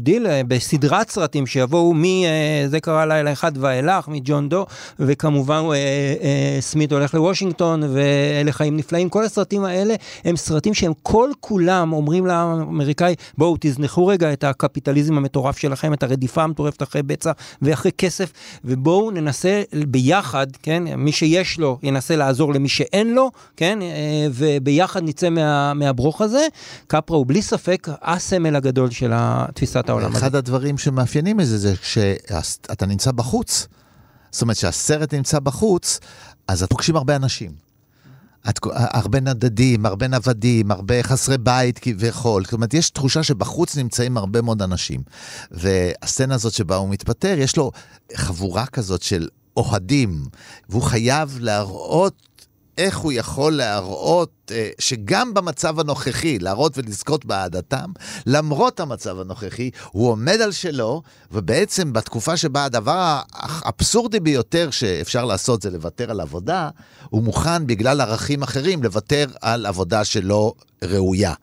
דיל, אה, בסדרת סרטים שיבואו מ"זה קרה לילה אחד" ואילך, מג'ון דו, וכמובן אה, אה, סמית הולך לוושינגטון, ואלה חיים נפלאים, כל הסרטים האלה הם סרטים שהם כל כולם אומרים לאמריקאי, בואו תזנחו רגע את הקפיטליזם המטורף שלכם, את הרדיפה המטורפת אחרי בצע ואחרי כסף, ובואו ננסה ביחד, כן, מי שיש לו ינסה לעזור למי שאין לו, כן, אה, וביחד נצא מה, מהברוך הזה. קפרה הוא בלי ספק הסמל הגדול של תפיסת העולם הזה. אחד הדברים שמאפיינים את זה, זה כשאתה נמצא בחוץ. זאת אומרת, כשהסרט נמצא בחוץ, אז את פוגשים הרבה אנשים. את, הרבה נדדים, הרבה נוודים, הרבה חסרי בית כביכול. זאת אומרת, יש תחושה שבחוץ נמצאים הרבה מאוד אנשים. והסצנה הזאת שבה הוא מתפטר, יש לו חבורה כזאת של אוהדים, והוא חייב להראות איך הוא יכול להראות אה, שגם במצב הנוכחי, להראות ולזכות באהדתם, למרות המצב הנוכחי, הוא עומד על שלו, ובעצם בתקופה שבה הדבר האבסורדי ביותר שאפשר לעשות זה לוותר על עבודה, הוא מוכן בגלל ערכים אחרים לוותר על עבודה שלא ראויה.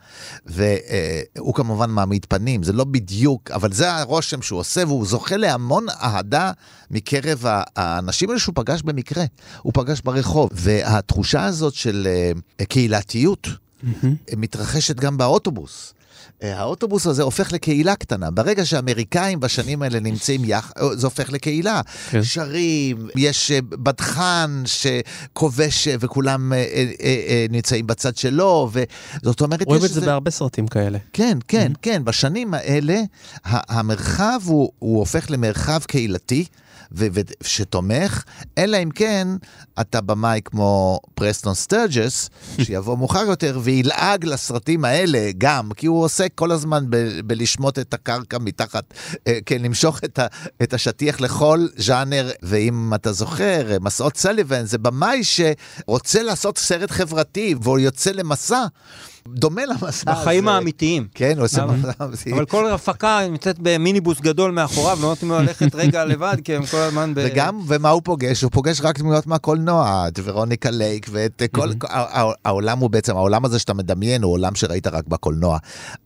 והוא כמובן מעמיד פנים, זה לא בדיוק, אבל זה הרושם שהוא עושה, והוא זוכה להמון אהדה מקרב האנשים האלה שהוא פגש במקרה. הוא פגש ברחוב, והתחושה הזאת של אה, קהילתיות מתרחשת גם באוטובוס. אה, האוטובוס הזה הופך לקהילה קטנה. ברגע שהאמריקאים בשנים האלה נמצאים יחד, אה, זה הופך לקהילה. כן. שרים, יש בדחן שכובש וכולם נמצאים בצד שלו, וזאת אומרת... רואים את זה בהרבה סרטים כאלה. כן, כן, כן. בשנים האלה המרחב הוא, הוא הופך למרחב קהילתי. ושתומך, אלא אם כן אתה במאי כמו פרסטון סטרג'ס, שיבוא מאוחר יותר וילעג לסרטים האלה גם, כי הוא עוסק כל הזמן ב- בלשמוט את הקרקע מתחת, אה, כן, למשוך את, ה- את השטיח לכל ז'אנר, ואם אתה זוכר, מסעות סליבן זה במאי שרוצה לעשות סרט חברתי, והוא יוצא למסע. דומה למסע הזה. בחיים האמיתיים. כן, הוא עושה מסע אמיתי. אבל כל הפקה נמצאת במיניבוס גדול מאחוריו, לא נותנים לו ללכת רגע לבד, כי הם כל הזמן ב... וגם, ומה הוא פוגש? הוא פוגש רק דמויות מהקולנוע, את ורוניקה לייק ואת כל... העולם הוא בעצם, העולם הזה שאתה מדמיין הוא עולם שראית רק בקולנוע.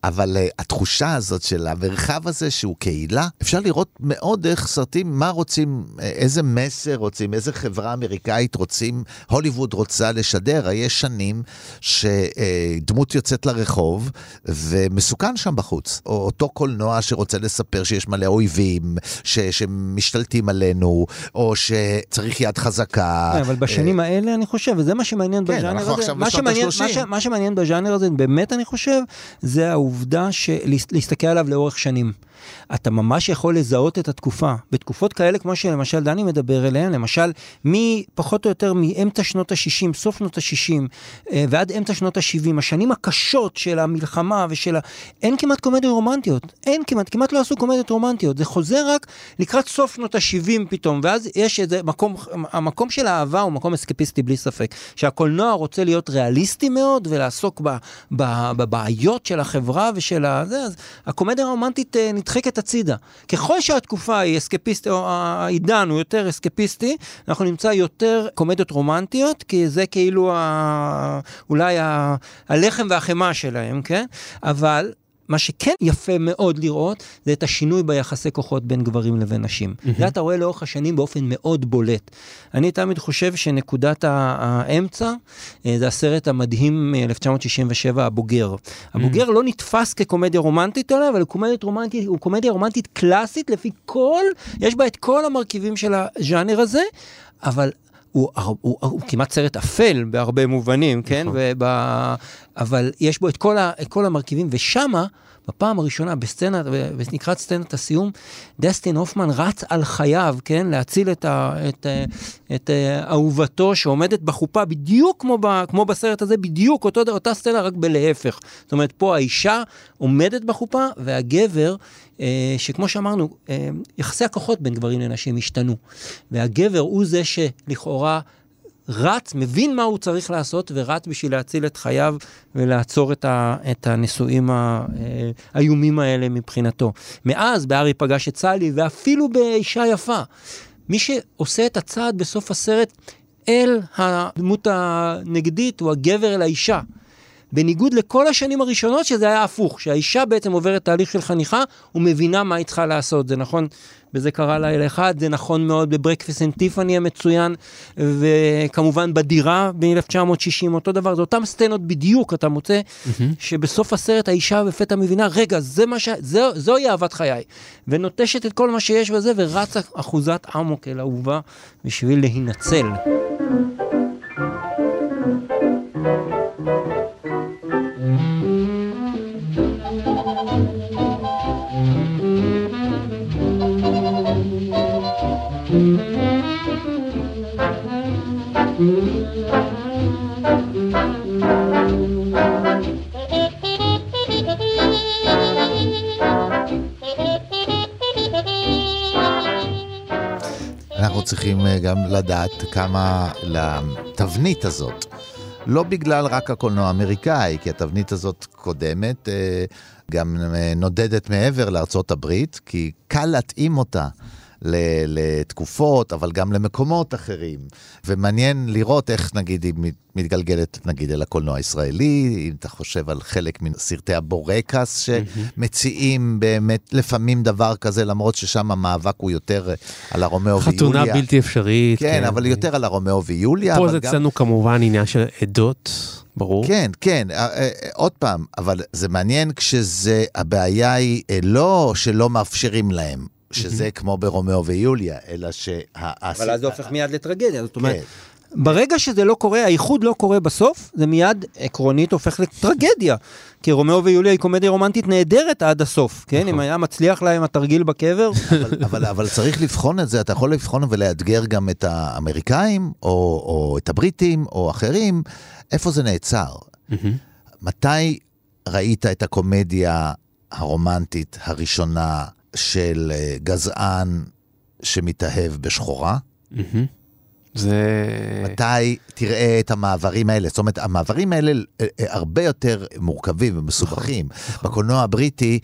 אבל uh, התחושה הזאת של המרחב הזה שהוא קהילה, אפשר לראות מאוד דרך סרטים מה רוצים, אה, איזה מסר רוצים, איזה חברה אמריקאית רוצים, הוליווד רוצה לשדר. יש שנים שדמות... דמות יוצאת לרחוב, ומסוכן שם בחוץ. או אותו קולנוע שרוצה לספר שיש מלא אויבים, ש, שמשתלטים עלינו, או שצריך יד חזקה. כן, אבל בשנים אה, האלה אני חושב, וזה מה שמעניין כן, בז'אנר הזה. מה שמעניין, מה, ש, מה שמעניין בז'אנר הזה, באמת אני חושב, זה העובדה להסתכל עליו לאורך שנים. אתה ממש יכול לזהות את התקופה. בתקופות כאלה, כמו שלמשל דני מדבר אליהן, למשל, מפחות או יותר מאמצע שנות ה-60, סוף שנות ה-60, אה, ועד אמצע שנות ה-70, השנים הקשות של המלחמה ושל ה... אין כמעט קומדיות רומנטיות. אין כמעט, כמעט לא עשו קומדיות רומנטיות. זה חוזר רק לקראת סוף שנות ה-70 פתאום, ואז יש איזה מקום, המקום של האהבה הוא מקום אסקפיסטי בלי ספק. שהקולנוע רוצה להיות ריאליסטי מאוד ולעסוק בבעיות של החברה ושל ה... זה, אז הקומדיה הרומנטית אה, נדחקת הצידה. ככל שהתקופה היא אסקפיסטית, או העידן הוא יותר אסקפיסטי, אנחנו נמצא יותר קומדיות רומנטיות, כי זה כאילו ה... אולי ה... הלחם והחמאה שלהם, כן? אבל מה שכן יפה מאוד לראות, זה את השינוי ביחסי כוחות בין גברים לבין נשים. Mm-hmm. זה אתה רואה לאורך השנים באופן מאוד בולט. אני תמיד חושב שנקודת האמצע אה, זה הסרט המדהים מ-1967, הבוגר. הבוגר mm-hmm. לא נתפס כקומדיה רומנטית עליו, אבל קומדיה רומנטית, הוא קומדיה רומנטית קלאסית לפי כל, יש בה את כל המרכיבים של הז'אנר הזה, אבל הוא, הוא, הוא, הוא כמעט סרט אפל בהרבה מובנים, כן? נכון. ובא, אבל יש בו את כל, ה, את כל המרכיבים, ושמה, בפעם הראשונה, בסצנה, לקראת סצנת הסיום, דסטין הופמן רץ על חייו, כן? להציל את, ה, את, את, את אהובתו שעומדת בחופה, בדיוק כמו, ב, כמו בסרט הזה, בדיוק אותו, אותה סצנה, רק בלהפך. זאת אומרת, פה האישה עומדת בחופה, והגבר... אה, שכמו שאמרנו, אה, יחסי הכוחות בין גברים לנשים השתנו. והגבר הוא זה שלכאורה רץ, מבין מה הוא צריך לעשות ורץ בשביל להציל את חייו ולעצור את, ה, את הנישואים האיומים האלה מבחינתו. מאז בארי פגש את סלי ואפילו באישה יפה. מי שעושה את הצעד בסוף הסרט אל הדמות הנגדית הוא הגבר אל האישה. בניגוד לכל השנים הראשונות שזה היה הפוך, שהאישה בעצם עוברת תהליך של חניכה ומבינה מה היא צריכה לעשות. זה נכון, וזה קרה לילה אחד, זה נכון מאוד בברקפסט אנד טיפאני המצוין, וכמובן בדירה ב-1960, אותו דבר, זה אותם סצנות בדיוק, אתה מוצא mm-hmm. שבסוף הסרט האישה בפתע מבינה, רגע, זה מה ש... זה, זוהי אהבת חיי. ונוטשת את כל מה שיש בזה, ורצה אחוזת אמוק אל אהובה בשביל להינצל. אנחנו צריכים אה, גם לדעת כמה לתבנית הזאת לא בגלל רק הקולנוע האמריקאי, כי התבנית הזאת קודמת, אה, גם אה, נודדת מעבר לארצות הברית, כי קל להתאים אותה. לתקופות, אבל גם למקומות אחרים. ומעניין לראות איך נגיד היא מתגלגלת נגיד אל הקולנוע הישראלי, אם אתה חושב על חלק מסרטי הבורקס שמציעים באמת לפעמים דבר כזה, למרות ששם המאבק הוא יותר על הרומאו ויוליה. חתונה בלתי אפשרית. כן, כן, אבל יותר על הרומאו ויוליה. פה זה אצלנו גם... כמובן עניין של עדות. ברור. כן, כן, אה, אה, עוד פעם, אבל זה מעניין כשזה, הבעיה היא אה, לא שלא מאפשרים להם, שזה כמו ברומאו ויוליה, אלא שה... אבל אז זה הופך מיד לטרגדיה, זאת אומרת... ברגע שזה לא קורה, האיחוד לא קורה בסוף, זה מיד עקרונית הופך לטרגדיה. כי רומאו ויוליה היא קומדיה רומנטית נהדרת עד הסוף, כן? אם נכון. היה מצליח להם התרגיל בקבר. אבל, אבל, אבל צריך לבחון את זה, אתה יכול לבחון ולאתגר גם את האמריקאים, או, או את הבריטים, או אחרים, איפה זה נעצר. מתי ראית את הקומדיה הרומנטית הראשונה של אה, גזען שמתאהב בשחורה. זה... מתי תראה את המעברים האלה? זאת אומרת, המעברים האלה אה, אה, הרבה יותר מורכבים ומסובכים. נכון. בקולנוע הבריטי,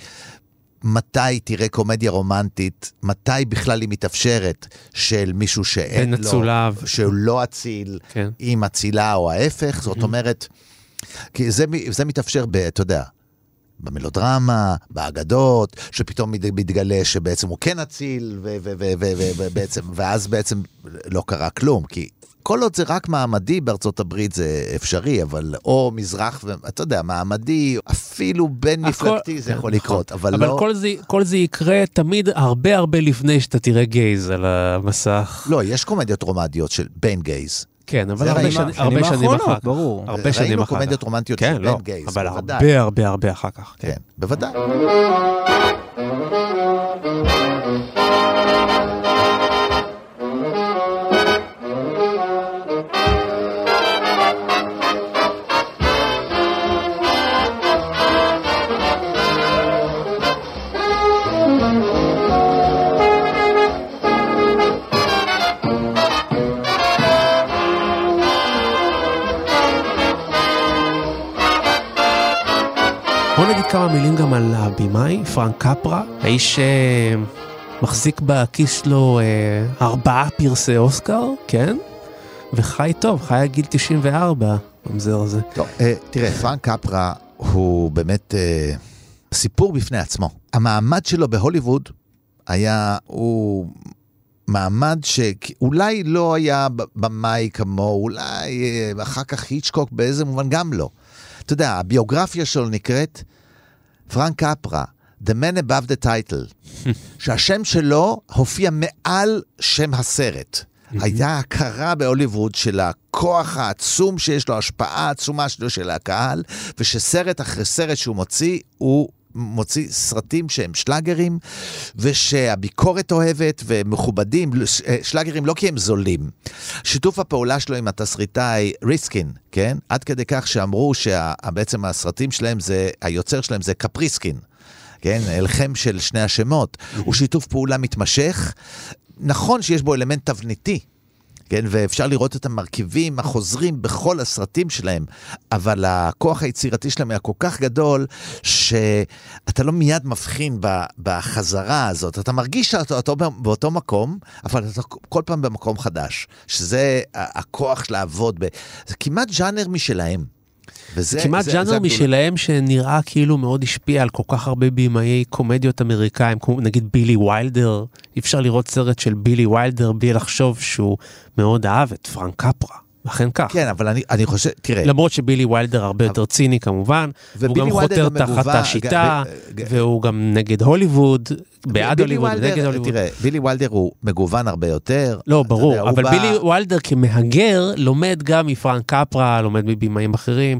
מתי תראה קומדיה רומנטית, מתי בכלל היא מתאפשרת של מישהו שאין לו, אצולב. שהוא לא אציל, כן. עם אצילה או ההפך, זאת אומרת, כי זה, זה מתאפשר, ב, אתה יודע, במלודרמה, באגדות, שפתאום מתגלה שבעצם הוא כן אציל, ובעצם, ואז בעצם לא קרה כלום, כי כל עוד זה רק מעמדי בארצות הברית זה אפשרי, אבל או מזרח, אתה יודע, מעמדי, אפילו בין מפלגתי זה יכול לקרות, אבל, לא... אבל כל, כל זה יקרה תמיד הרבה הרבה לפני שאתה תראה גייז על המסך. לא, יש קומדיות רומדיות של בין גייז. כן, אבל הרבה, שני, הרבה שנים אחר כך. ברור. הרבה שנים אחר כך. ראינו קומדיות רומנטיות כן, של לא, בן גייז, אבל בוודאי. הרבה הרבה הרבה אחר כך. כן, כן בוודאי. מילים גם על הבמאי, פרנק קפרה, האיש שמחזיק בכיס לו אה, ארבעה פרסי אוסקר, כן? וחי טוב, חי עד גיל 94 במזר הזה. טוב, אה, תראה, פרנק קפרה הוא באמת אה, סיפור בפני עצמו. המעמד שלו בהוליווד היה, הוא מעמד שאולי לא היה במאי כמוהו, אולי אחר כך היצ'קוק באיזה מובן גם לא. אתה יודע, הביוגרפיה שלו נקראת פרנק קפרה, The Man Above the Title, שהשם שלו הופיע מעל שם הסרט. הייתה הכרה בהוליווד של הכוח העצום שיש לו, ההשפעה העצומה שלו של הקהל, ושסרט אחרי סרט שהוא מוציא, הוא מוציא סרטים שהם שלאגרים, ושהביקורת אוהבת ומכובדים, שלאגרים לא כי הם זולים. שיתוף הפעולה שלו עם התסריטאי ריסקין, כן? עד כדי כך שאמרו שבעצם הסרטים שלהם זה, היוצר שלהם זה קפריסקין. כן, הלחם של שני השמות, הוא שיתוף פעולה מתמשך. נכון שיש בו אלמנט תבניתי, כן? ואפשר לראות את המרכיבים החוזרים בכל הסרטים שלהם, אבל הכוח היצירתי שלהם היה כל כך גדול, שאתה לא מיד מבחין בחזרה הזאת. אתה מרגיש שאתה באותו מקום, אבל אתה כל פעם במקום חדש, שזה הכוח לעבוד, ב... זה כמעט ז'אנר משלהם. וזה כמעט זה, ז'אנר זה משלהם שנראה כאילו מאוד השפיע על כל כך הרבה בימאי קומדיות אמריקאים, כמו נגיד בילי ויילדר, אי אפשר לראות סרט של בילי ויילדר בלי לחשוב שהוא מאוד אהב את פרנק קפרה. אכן כך. כן, אבל אני, אני חושב, תראה. למרות שבילי ויילדר הרבה יותר ציני כמובן, הוא גם חותר תחת השיטה, והוא גם נגד הוליווד, בעד הוליווד, נגד הוליווד. תראה, בילי ויילדר הוא מגוון הרבה יותר. לא, ברור, יודע, אבל בילי בא... ויילדר כמהגר לומד גם מפרנק קפרה, לומד מבימאים אחרים.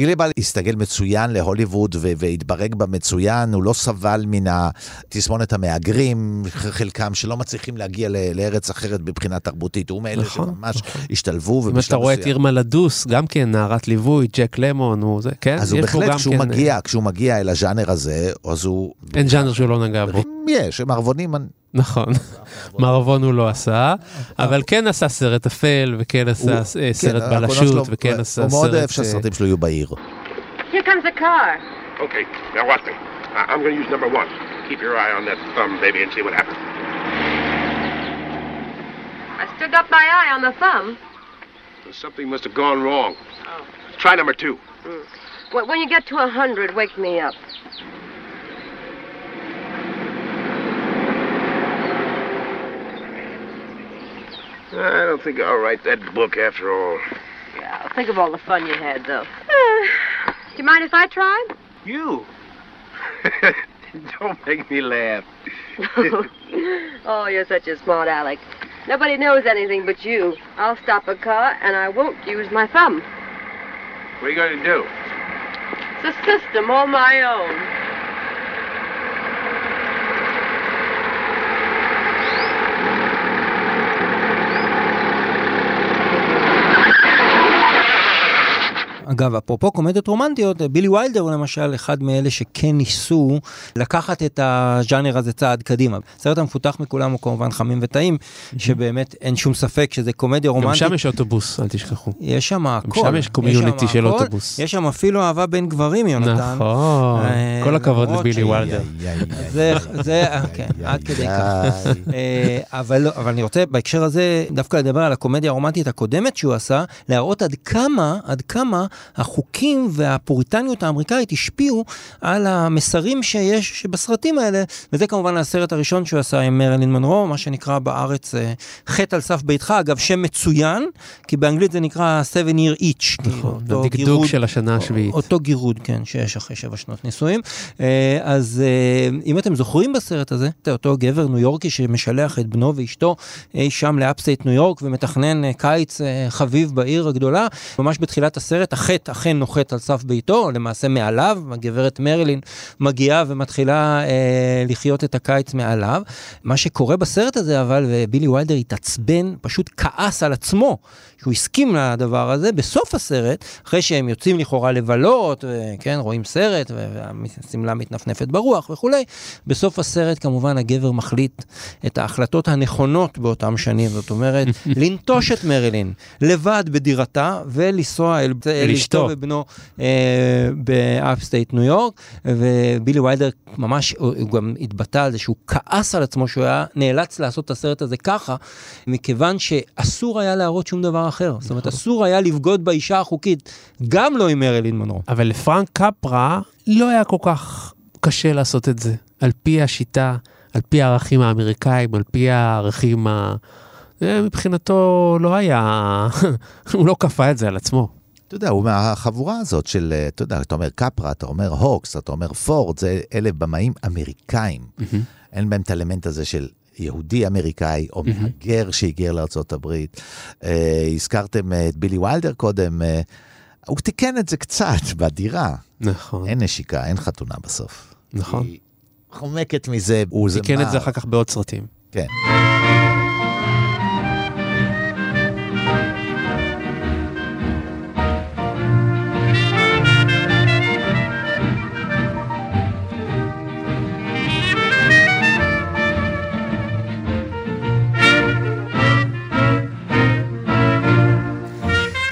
גליבל הסתגל מצוין להוליווד והתברג בה מצוין, הוא לא סבל מן התסמונת המהגרים, חלקם שלא מצליחים להגיע לארץ אחרת מבחינה תרבותית, הוא מאלה נכון, שממש נכון. השתלבו. אם אתה רואה את אירמה לדוס, גם כן נערת ליווי, ג'ק למון, הוא זה, כן? אז הוא בהחלט, כשהוא כן... מגיע, כשהוא מגיע אל הז'אנר הזה, אז הוא... אין ז'אנר שהוא לא נגע בו. יש, הם מערבונים נכון, מערבון הוא לא עשה, אבל כן עשה סרט אפל, וכן עשה הוא- אה, סרט כן, הקולנוע בלשות, שלו- וכן עשה הוא סרט... מאוד אוהב אה, שהסרטים שלו יהיו בעיר. Here comes a car. Okay, now watch me. I- I'm going to use number one. Keep your eye on that thumb, baby, and see what happens. I still got my eye on the thumb. Something must have gone wrong. Try number two. When when you get to a hundred, wake me up. I don't think I'll write that book after all. Yeah, think of all the fun you had, though. Uh, do you mind if I try? You? don't make me laugh. oh, you're such a smart aleck. Nobody knows anything but you. I'll stop a car, and I won't use my thumb. What are you going to do? It's a system all my own. אגב, אפרופו קומדיות רומנטיות, בילי ויילדר הוא למשל אחד מאלה שכן ניסו לקחת את הז'אנר הזה צעד קדימה. הסרט המפותח מכולם הוא כמובן חמים וטעים, שבאמת אין שום ספק שזה קומדיה גם רומנטית. שם יש אוטובוס, אל תשכחו. יש שם הכל. שם יש קומיוניטי של. אוטובוס. יש שם אפילו אהבה בין גברים, יונתן. נכון, אה, כל הכבוד לבילי וולדר. זה, זה, כן, עד כדי כך. אה, אבל לא, אבל אני רוצה בהקשר הזה דווקא לדבר על הקומדיה הרומנטית הקודמת שהוא עשה, להראות עד כמה, עד כמה החוקים והפוריטניות האמריקאית השפיעו על המסרים שיש בסרטים האלה, וזה כמובן הסרט הראשון שהוא עשה עם מרילין מונרו, מה שנקרא בארץ אה, חטא על סף ביתך, אגב שם מצוין, כי באנגלית זה נקרא Seven Year Itch. כאילו, נכון, אותו הדגדוג של השנה השביעית. אותו גירוד, כן, שיש אחרי שבע שנות נישואים. אה, אז אה, אם אתם זוכרים בסרט הזה, אותו גבר ניו יורקי שמשלח את בנו ואשתו אי שם ל upstate ניו יורק ומתכנן קיץ חביב בעיר הגדולה, ממש בתחילת הסרט החטא אכן נוחת על סף ביתו, למעשה מעליו, הגברת מרלין מגיעה ומתחילה אה, לחיות את הקיץ מעליו. מה שקורה בסרט הזה אבל, ובילי ויילדר התעצבן, פשוט כעס על עצמו, שהוא הסכים לדבר הזה, בסוף הסרט, אחרי שהם יוצאים לכאורה לבלות, כן, רואים סרט, והשמלה מתנפנפת ברוח וכולי, בסוף הסרט כמובן הגבר מחליט את ההחלטות הנכונות באותם שנים, זאת אומרת, לנטוש את מרילין לבד בדירתה ולנסוע אל אל אשתו. ובנו אה, ב upstate ניו יורק, ובילי ויילדר ממש, הוא הוא גם התבטא על זה שהוא כעס על עצמו שהוא היה נאלץ לעשות את הסרט הזה ככה, מכיוון שאסור היה להראות שום דבר אחר. זאת אומרת, אסור היה לבגוד באישה החוקית, גם לא עם מרילין מונרו. אבל לפרנק קפרה לא היה כל כך קשה לעשות את זה, על פי השיטה, על פי הערכים האמריקאים, על פי הערכים ה... זה מבחינתו לא היה, הוא לא כפה את זה על עצמו. אתה יודע, הוא מהחבורה הזאת של, אה, אתה יודע, אתה אומר קפרה, אתה אומר הוקס, אתה אומר פורד, זה אלה במאים אמריקאים. אין בהם את האלמנט הזה של יהודי אמריקאי, או מהגר שהיגר לארה"ב. אה, הזכרתם אה, את בילי ויילדר קודם, אה, הוא תיקן את זה קצת בדירה. נכון, אין נשיקה, אין חתונה בסוף. נכון. היא חומקת מזה, הוא תיקן את זה אחר כך בעוד סרטים. כן.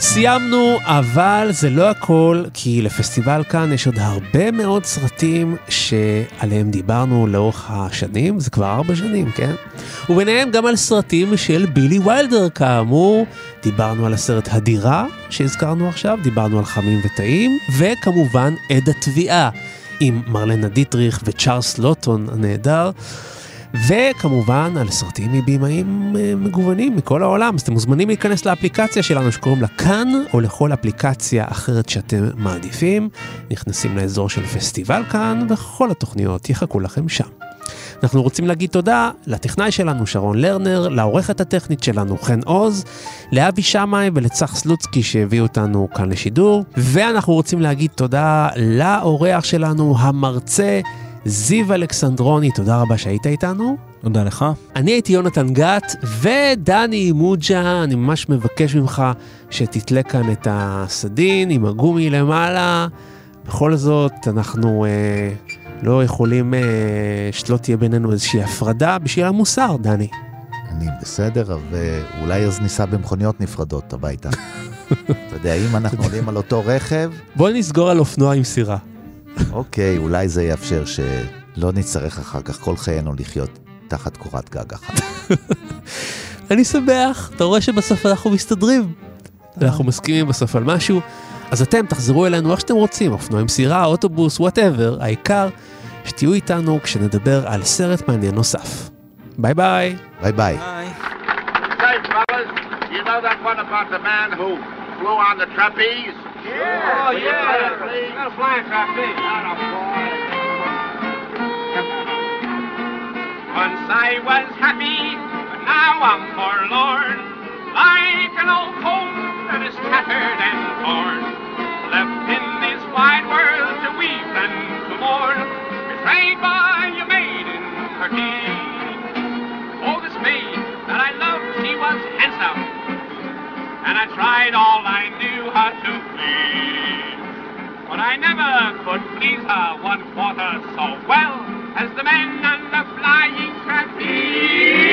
סיימנו, אבל זה לא הכל, כי לפסטיבל כאן יש עוד הרבה מאוד סרטים שעליהם דיברנו לאורך השנים, זה כבר ארבע שנים, כן? וביניהם גם על סרטים של בילי ויילדר, כאמור. דיברנו על הסרט הדירה שהזכרנו עכשיו, דיברנו על חמים וטעים, וכמובן עד התביעה עם מרלנה דיטריך וצ'ארלס לוטון הנהדר. וכמובן על סרטים מבימאים אה, מגוונים מכל העולם, אז אתם מוזמנים להיכנס לאפליקציה שלנו שקוראים לה כאן, או לכל אפליקציה אחרת שאתם מעדיפים. נכנסים לאזור של פסטיבל כאן, וכל התוכניות יחכו לכם שם. אנחנו רוצים להגיד תודה לטכנאי שלנו שרון לרנר, לעורכת הטכנית שלנו חן עוז, לאבי שמאי ולצח סלוצקי שהביאו אותנו כאן לשידור, ואנחנו רוצים להגיד תודה לאורח שלנו, המרצה זיו אלכסנדרוני, תודה רבה שהיית איתנו. תודה לך. אני הייתי יונתן גת, ודני מוג'ה, אני ממש מבקש ממך שתתלה כאן את הסדין עם הגומי למעלה. בכל זאת, אנחנו אה, לא יכולים אה, שלא תהיה בינינו איזושהי הפרדה בשביל המוסר, דני. אני בסדר, ואולי אז ניסע במכוניות נפרדות הביתה. אתה יודע, אם אנחנו עולים על אותו רכב, בוא נסגור על אופנוע עם סירה. אוקיי, אולי זה יאפשר שלא נצטרך אחר כך כל חיינו לחיות תחת קורת גג אחת. אני שמח, אתה רואה שבסוף אנחנו מסתדרים. אנחנו מסכימים בסוף על משהו, אז אתם תחזרו אלינו איך שאתם רוצים, אופנוע עם סירה, אוטובוס, whatever, העיקר שתהיו איתנו כשנדבר על סרט מעניין נוסף. ביי ביי. ביי ביי. You know that one about the man who flew on the trapeze? Yeah. Oh, yeah. Flying trapeze. Not a boy. Once I was happy, but now I'm forlorn. Like an old coat that is tattered and torn. Left in this wide world to weep and to mourn. Betrayed by a maiden Turkey. Oh, this maid that I loved, she was handsome and I tried all I knew how to please. But I never could please her one quarter so well as the men on the flying trapeze.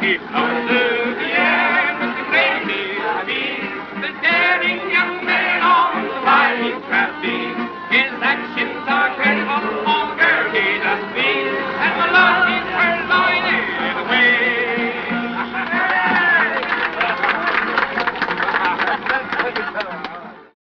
He floats through the air with the crazy bees, the daring young man on the flying trapeze. His actions are credible.